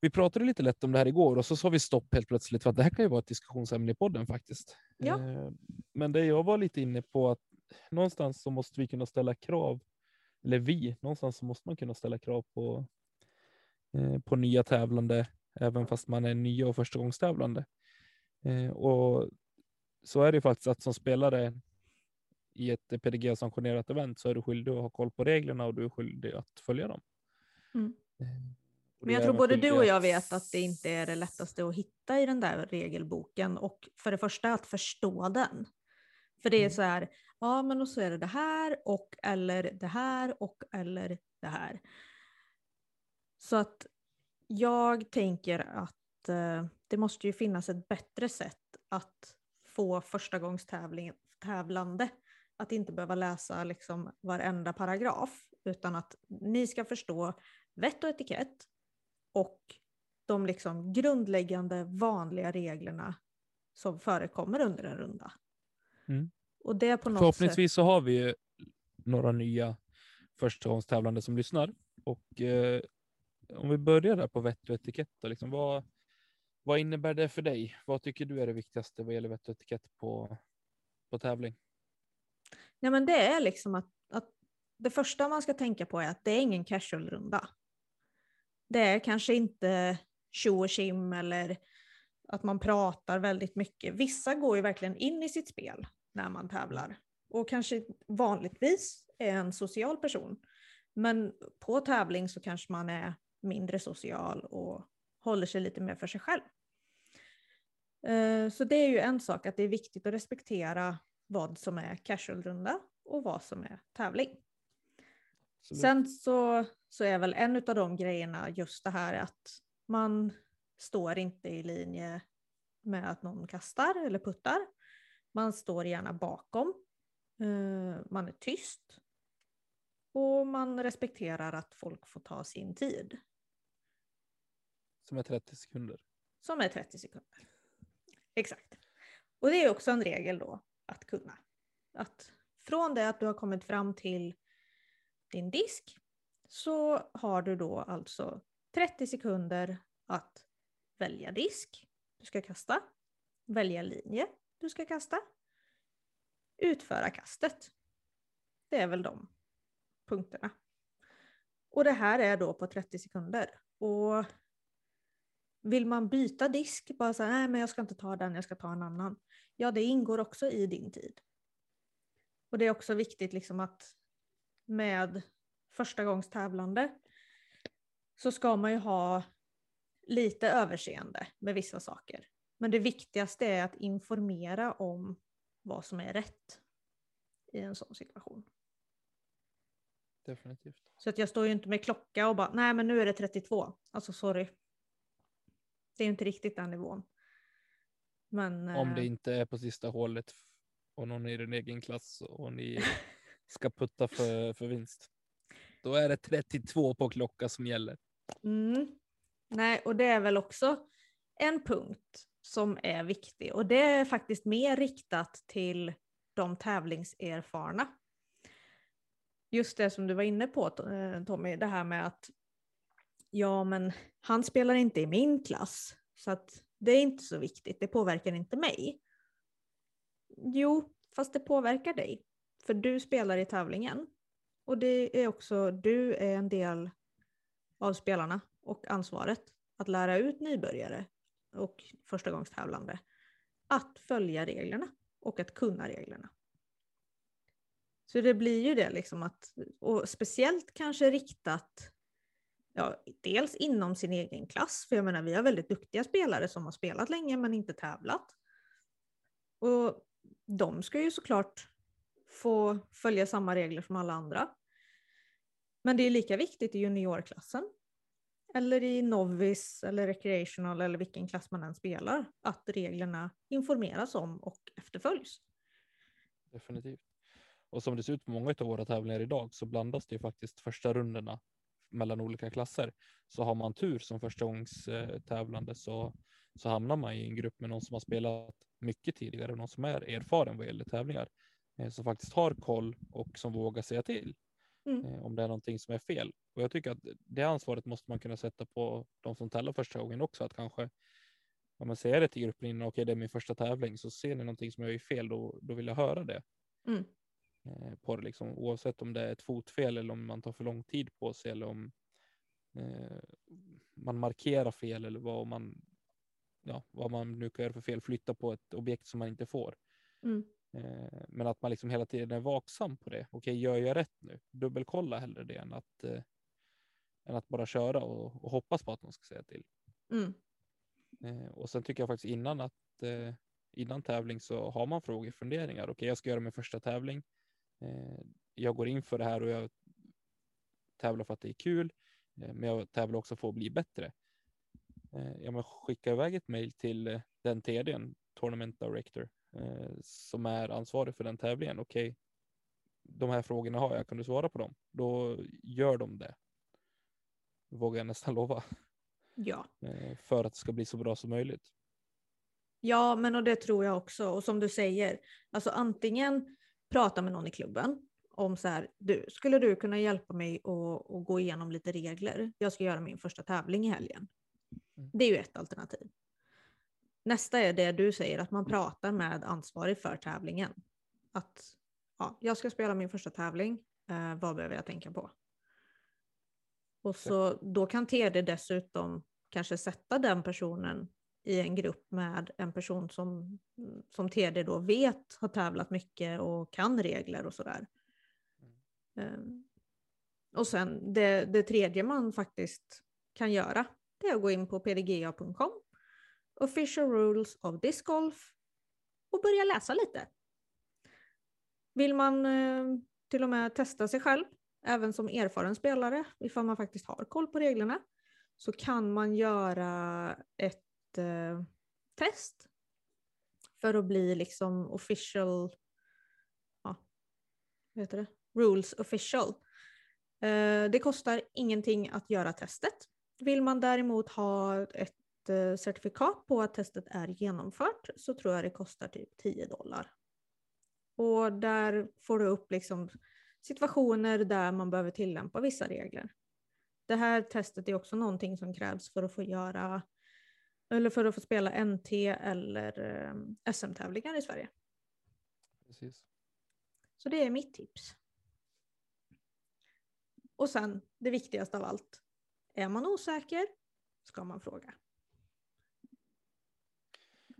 Vi pratade lite lätt om det här igår och så sa vi stopp helt plötsligt för att det här kan ju vara ett diskussionsämne i podden faktiskt. Ja. Eh, Men det jag var lite inne på att någonstans så måste vi kunna ställa krav, eller vi, någonstans så måste man kunna ställa krav på, på nya tävlande, även fast man är nya och förstagångstävlande. Eh, Och så är det faktiskt att som spelare i ett PDG-sanktionerat event så är du skyldig att ha koll på reglerna och du är skyldig att följa dem. Mm. Eh, Men jag tror både du och jag vet att det inte är det lättaste att hitta i den där regelboken. Och för det första att förstå den. För det är Mm. så här, ja men och så är det det här och eller det här och eller det här. Så att jag tänker att eh, det måste ju finnas ett bättre sätt att få förstagångstävlande. Att inte behöva läsa liksom varenda paragraf utan att ni ska förstå vett och etikett och de liksom grundläggande vanliga reglerna som förekommer under en runda. Mm. Och det på något sätt... Förhoppningsvis så har vi ju några nya förstagångstävlande som lyssnar. Och eh, om vi börjar där på vett och etikett, då, liksom, vad, vad innebär det för dig? Vad tycker du är det viktigaste vad gäller vett och etikett på, på tävling? Nej, men det är liksom att, att det första man ska tänka på är att det är ingen casual-runda. Det är kanske inte tjo och tjim eller att man pratar väldigt mycket. Vissa går ju verkligen in i sitt spel när man tävlar och kanske vanligtvis är en social person. Men på tävling så kanske man är mindre social och håller sig lite mer för sig själv. Eh, Så det är ju en sak att det är viktigt att respektera vad som är casual-runda och vad som är tävling. Absolut. Sen så, så är väl en av de grejerna just det här att man står inte i linje med att någon kastar eller puttar. Man står gärna bakom. Eh, Man är tyst. Och man respekterar att folk får ta sin tid. Som är 30 sekunder. Som är 30 sekunder. Exakt. Och det är också en regel då att kunna. Att från det att du har kommit fram till din disk så har du då alltså 30 sekunder att välja disk du ska kasta, välja linje du ska kasta, utföra kastet. Det är väl de punkterna. Och det här är då på 30 sekunder. Och vill man byta disk, bara säga nej men jag ska inte ta den, jag ska ta en annan. Ja, det ingår också i din tid. Och det är också viktigt liksom att med förstagångstävlande så ska man ju ha lite överseende med vissa saker. Men det viktigaste är att informera om vad som är rätt i en sån situation. Definitivt. Så att jag står ju inte med klocka och bara, nej men nu är det 32. Alltså sorry. Det är inte riktigt den nivån. Men, Om det eh, inte är på sista hålet och någon är i din egen klass och ni ska putta för, för vinst. Då är det 32 på klocka som gäller. Mm. Nej, och det är väl också en punkt som är viktig och det är faktiskt mer riktat till de tävlingserfarna. Just det som du var inne på eh, Tommy, det här med att ja men han spelar inte i min klass så att det är inte så viktigt, det påverkar inte mig. Jo, fast det påverkar dig. För du spelar i tävlingen. Och det är också, du är en del av spelarna och ansvaret att lära ut nybörjare och förstagångstävlande att följa reglerna. och att kunna reglerna. Så det blir ju det liksom att, och speciellt kanske riktat, ja, dels inom sin egen klass, för jag menar vi har väldigt duktiga spelare som har spelat länge men inte tävlat. Och de ska ju såklart få följa samma regler som alla andra. Men det är lika viktigt i juniorklassen. Eller i novice eller recreational eller vilken klass man än spelar. Att reglerna informeras om och efterföljs. Definitivt. Och som det ser ut på många av våra tävlingar idag så blandas det ju faktiskt första rundorna mellan olika klasser. Så har man tur som första gångs eh, tävlande så, så hamnar man i en grupp med någon som har spelat mycket tidigare, någon som är erfaren vad gäller tävlingar, eh, som faktiskt har koll och som vågar säga till mm. Eh, om det är någonting som är fel. Och jag tycker att det ansvaret måste man kunna sätta på de som tävlar första gången också, att kanske om man säger det till gruppen innan, okej okay, det är min första tävling, så ser ni någonting som jag är fel, då, då vill jag höra det. Mm. Eh, på det, liksom, oavsett om det är ett fotfel eller om man tar för lång tid på sig eller om eh, man markerar fel eller vad man, ja, vad man nu kan göra för fel, flytta på ett objekt som man inte får. Mm. Eh, men att man liksom hela tiden är vaksam på det. Okej, gör jag rätt nu? Dubbelkolla hellre det än att, eh, än att bara köra och, och, hoppas på att någon ska säga till. Mm. Eh, och sen tycker jag faktiskt innan att eh, innan tävling så har man frågor, funderingar. Okej, jag ska göra min första tävling. Eh, jag går in för det här och jag tävlar för att det är kul, eh, men jag tävlar också för att bli bättre. Eh, jag måste skicka iväg ett mejl till den TDn, Tournament Director, som är ansvarig för den tävlingen. Okej, de här frågorna har jag, kan du svara på dem? Då gör de det. Vågar jag nästan lova. Ja. För att det ska bli så bra som möjligt. Ja, men och det tror jag också. Och som du säger, alltså antingen prata med någon i klubben om så här, du, skulle du kunna hjälpa mig att, att gå igenom lite regler? Jag ska göra min första tävling i helgen. Mm. Det är ju ett alternativ. Nästa är det du säger, att man pratar med ansvarig för tävlingen. Att ja, jag ska spela min första tävling, eh, vad behöver jag tänka på? Och så, då kan TD dessutom kanske sätta den personen i en grupp med en person som, som TD då vet har tävlat mycket och kan regler och sådär. Mm. Um, och sen det, det tredje man faktiskt kan göra det är att gå in på pdga.com, official rules of disc golf och börja läsa lite. Vill man eh, till och med testa sig själv, även som erfaren spelare, ifall man faktiskt har koll på reglerna, så kan man göra ett eh, test för att bli liksom official, ja, vad heter det? Rules official. Eh, det kostar ingenting att göra testet. Vill man däremot ha ett eh, certifikat på att testet är genomfört så tror jag det kostar typ 10 dollar. Och där får du upp liksom situationer där man behöver tillämpa vissa regler. Det här testet är också någonting som krävs för att få göra eller för att få spela NT eller eh, SM-tävlingar i Sverige. Precis. Så det är mitt tips. Och sen det viktigaste av allt. Är man osäker ska man fråga.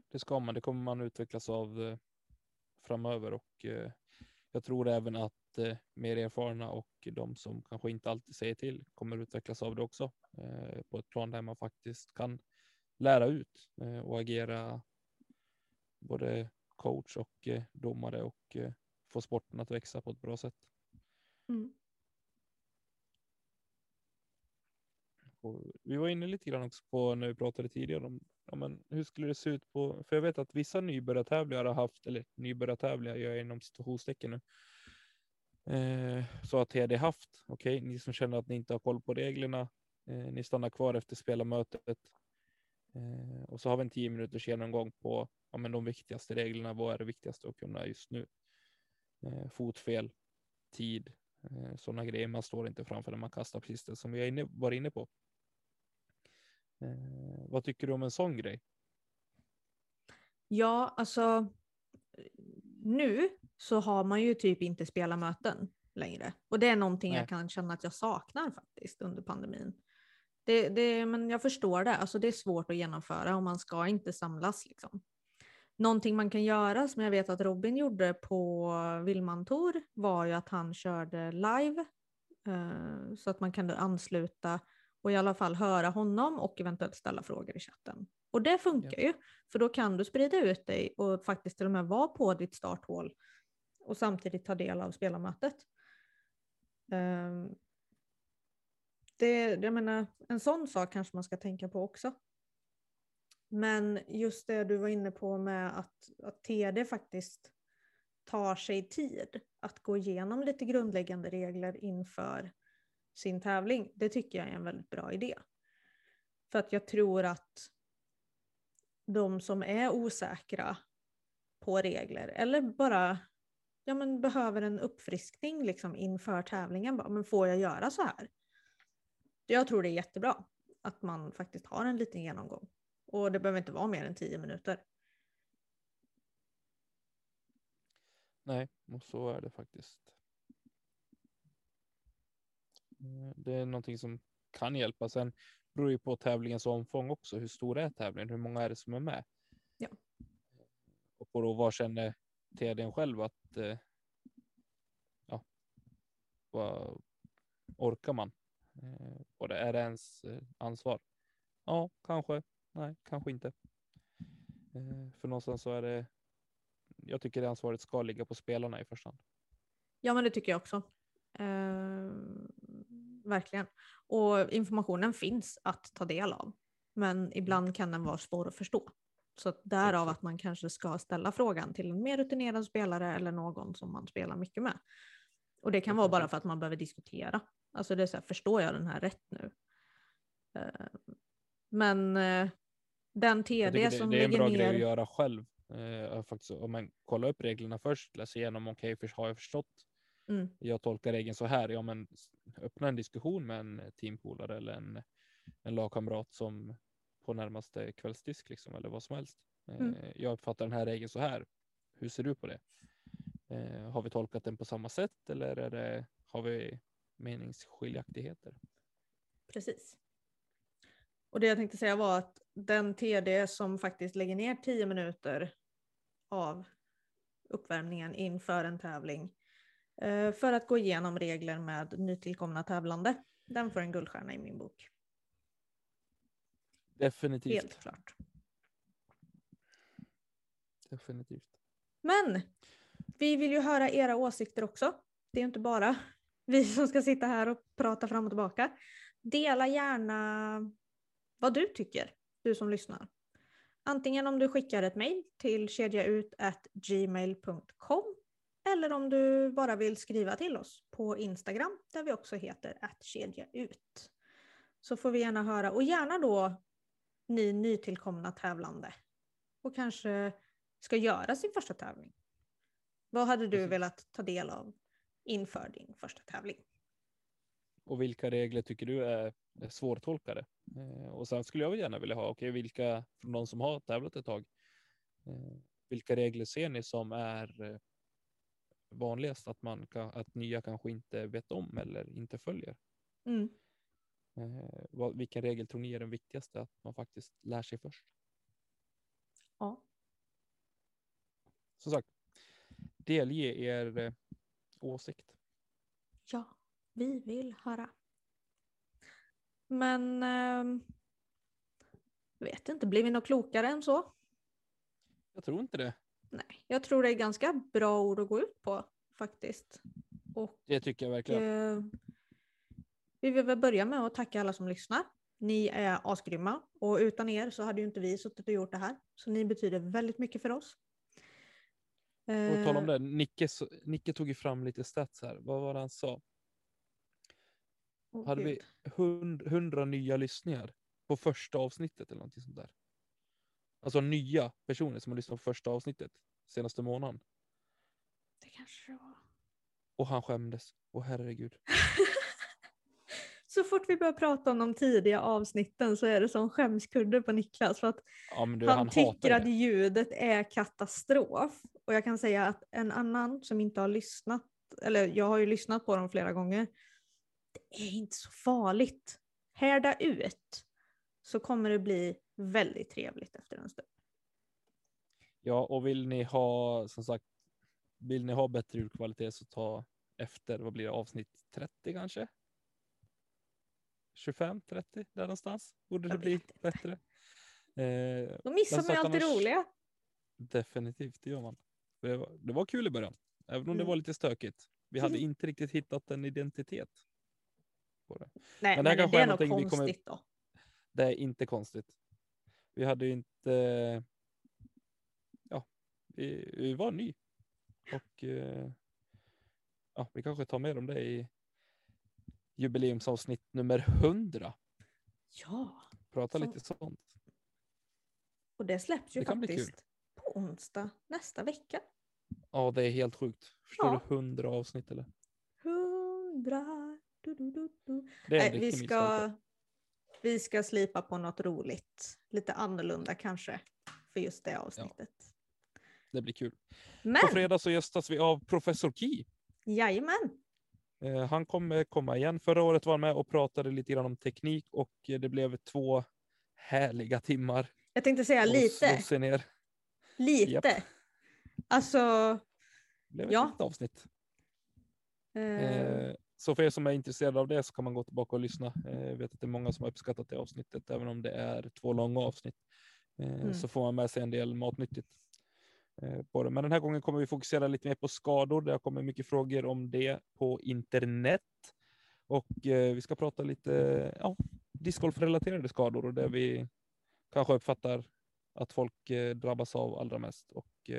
Det ska man. Det kommer man utvecklas av eh, framöver och eh, jag tror även att mer erfarna och de som kanske inte alltid säger till kommer utvecklas av det också på ett plan där man faktiskt kan lära ut eh, och agera både coach och eh, domare och eh, få sporten att växa på ett bra sätt. Mm. vi var inne lite grann också på när vi pratade tidigare om ja, men hur skulle det se ut på, för jag vet att vissa nybörjartävlingar har haft, eller nybörjartävlingar gör jag inom situationstecken nu, eh, så har TD haft, okej, okay, ni som känner att ni inte har koll på reglerna, eh, ni stannar kvar efter spelarmötet, Eh, och så har vi en tio minuters genomgång på ja, men de viktigaste reglerna. Vad är det viktigaste att kunna just nu? Eh, fotfel, tid, eh, sådana grejer. Man står inte framför när man kastar precis det som vi inne, var inne på. Eh, vad tycker du om en sån grej? Ja, alltså nu så har man ju typ inte spelarmöten längre. Och det är någonting Nej. jag kan känna att jag saknar faktiskt under pandemin. Det, det, men jag förstår det, alltså det är svårt att genomföra och man ska inte samlas. Liksom. Någonting man kan göra som jag vet att Robin gjorde på Villmantor var ju att han körde live eh, så att man kunde ansluta och i alla fall höra honom och eventuellt ställa frågor i chatten. Och det funkar ja. ju, för då kan du sprida ut dig och faktiskt till och med vara på ditt starthål och samtidigt ta del av spelarmötet. Um, det, jag menar, en sån sak kanske man ska tänka på också. Men just det du var inne på med att, att TD faktiskt tar sig tid att gå igenom lite grundläggande regler inför sin tävling. Det tycker jag är en väldigt bra idé. För att jag tror att de som är osäkra på regler eller bara ja, men behöver en uppfriskning liksom inför tävlingen. Bara, men får jag göra så här? Jag tror det är jättebra att man faktiskt har en liten genomgång. Och det behöver inte vara mer än tio minuter. Nej, och så är det faktiskt. Eh, det är någonting som kan hjälpa. Sen beror ju på tävlingens omfång också. Hur stor är tävlingen? Hur många är det som är med? Ja. Och på då vad känner TDn själv att eh, ja, vad orkar man? Eh, och det är det ens eh, ansvar? Ja, kanske. Nej, kanske inte. Eh, för någonstans så är det. Jag tycker det ansvaret ska ligga på spelarna i första hand. Ja, men det tycker jag också. Eh, verkligen. Och informationen finns att ta del av. Men ibland kan den vara svår att förstå. Så därav att man kanske ska ställa frågan till en mer rutinerad spelare eller någon som man spelar mycket med. Och det kan vara bara för att man behöver diskutera. Alltså det är så här, förstår jag den här rätt nu? Eh, men eh, den TD det, som det, det är en bra ner... grej att göra själv. Eh, faktiskt, om man kollar upp reglerna först, läser igenom, okej, okay, har jag förstått? Mm. Jag tolkar regeln så här, ja men öppna en diskussion med en teampolare eller en, en lagkamrat som på närmaste kvällsdisk liksom, eller vad som helst. Mm. Eh, jag uppfattar den här regeln så här. Hur ser du på det? Eh, har vi tolkat den på samma sätt eller är det, har vi meningsskiljaktigheter? Precis. Och det jag tänkte säga var att den TD som faktiskt lägger ner tio minuter av uppvärmningen inför en tävling eh, för att gå igenom regler med nytillkomna tävlande, den får en guldstjärna i min bok. Definitivt. Helt klart. Definitivt. Men vi vill ju höra era åsikter också. Det är inte bara vi som ska sitta här och prata fram och tillbaka. Dela gärna vad du tycker, du som lyssnar. Antingen om du skickar ett mejl till kedjaut.gmail.com eller om du bara vill skriva till oss på Instagram där vi också heter kedjaut. Så får vi gärna höra och gärna då ni nytillkomna tävlande och kanske ska göra sin första tävling. Vad hade du Precis. velat ta del av inför din första tävling? Och vilka regler tycker du är svårtolkade? Eh, och sen skulle jag gärna vilja ha, okej, okay, vilka från de som har tävlat ett tag, eh, vilka regler ser ni som är eh, vanligast att man kan, att nya kanske inte vet om eller inte följer? Mm. Vad, vilken regel tror ni är den viktigaste att man faktiskt lär sig först? Ja. Som sagt, delge er åsikt. Ja, vi vill höra. Men eh, vet inte, blir vi något klokare än så? Jag tror inte det. Nej, jag tror det är ganska bra ord att gå ut på faktiskt. Och, det tycker jag verkligen. Eh, vi vill väl börja med att tacka alla som lyssnar. Ni är asgrymma och utan er så hade ju inte vi suttit och gjort det här. Så ni betyder väldigt mycket för oss. Och tala om det, Nicke, Nicke tog ju fram lite stats här. Vad var det han sa? Oh, hade Gud. vi hundra nya lyssningar på första avsnittet eller någonting sånt där? Alltså nya personer som har lyssnat på första avsnittet senaste månaden. Det kanske det var. Och han skämdes. Åh herregud. så fort vi börjar prata om de tidiga avsnitten så är det som skämskudde på Niklas för att ja, du, han, han tycker att ljudet är katastrof. Och jag kan säga att en annan som inte har lyssnat, eller jag har ju lyssnat på dem flera gånger, det är inte så farligt. Härda ut så kommer det bli väldigt trevligt efter en stund. Ja, och vill ni ha som sagt, vill ni ha bättre ljudkvalitet så ta efter, vad blir det, avsnitt 30 kanske? 25, 30 där någonstans borde det bli inte. bättre. Eh, De missar Men man så alltid roliga. definitivt, det gör man. Det var, det var kul i början, även om det Mm. var lite stökigt. Vi hade inte riktigt hittat en identitet. På det. Nej, Men men, det här det kanske är är någonting vi kommer- konstigt då. det är inte konstigt. Vi hade ju inte. Ja, vi, vi var ny och eh, ja, vi kanske tar mer om det i jubileumsavsnitt nummer 100. Ja, Prata Så- lite sånt. och det släpps ju Det faktiskt på onsdag nästa vecka. Ja, det är helt sjukt. Förstår Ja. du? 100 avsnitt eller? Hundra. Du, du, du. Det är Nej, vi, ska, vi ska slipa på något roligt. Lite annorlunda kanske för just det avsnittet. Det blir kul. På Men, fredag så gästas vi av Professor Key. jajamän. Eh, han kommer komma igen. Förra året var han med och pratade lite grann om teknik och det blev två härliga timmar. Jag tänkte säga lite. Lite. Alltså, Det blev ett Ja. litet avsnitt. Eh, så för er som är intresserade av det så kan man gå tillbaka och lyssna. Jag vet att det är många som har uppskattat det avsnittet, även om det är två långa avsnitt. Mm. Så får man med sig en del matnyttigt. Eh, På det. Men den här gången kommer vi fokusera lite mer på skador. Det har kommit mycket frågor om det på internet. Och eh, vi ska prata lite ja, discgolf-relaterade skador och det vi kanske uppfattar att folk eh, drabbas av allra mest. Och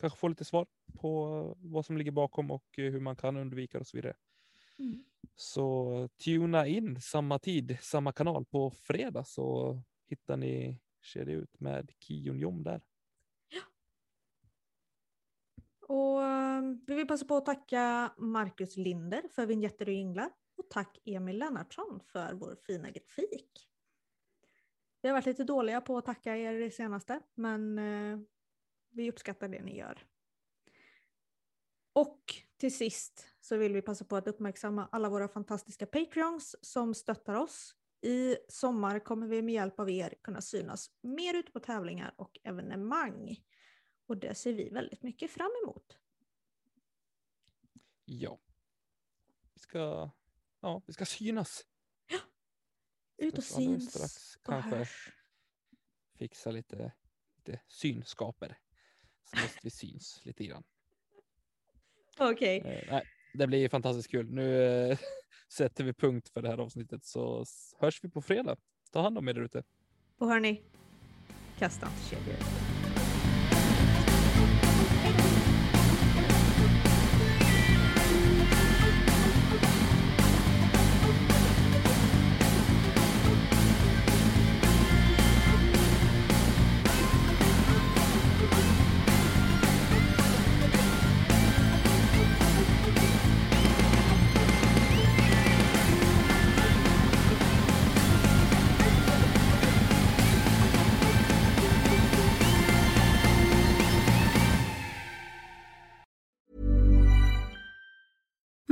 kanske få lite svar på vad som ligger bakom och hur man kan undvika det och så vidare. mm. Så tuna in samma tid, samma kanal på fredag så hittar ni Kedja ut med Kion Jom där. Och ehm, vi vill passa på att tacka Marcus Linder för vinjetter och jinglar. Och tack Emil Lennartsson för vår fina grafik. Vi har varit lite dåliga på att tacka er det senaste, men eh, vi uppskattar det ni gör. Och till sist så vill vi passa på att uppmärksamma alla våra fantastiska Patreons som stöttar oss. I sommar kommer vi med hjälp av er kunna synas mer ute på tävlingar och evenemang. Och det ser vi väldigt mycket fram emot. Ja. Vi ska, ja, vi ska synas. Ut och syns strax och kanske hörs. fixa lite, lite synskaper. Så måste vi syns lite grann. Okej, Eh, nej, det blir fantastiskt kul. Nu eh, sätter vi punkt för det här avsnittet så hörs vi på fredag. Ta hand om er där ute. och hörni, kasta inte kedjor.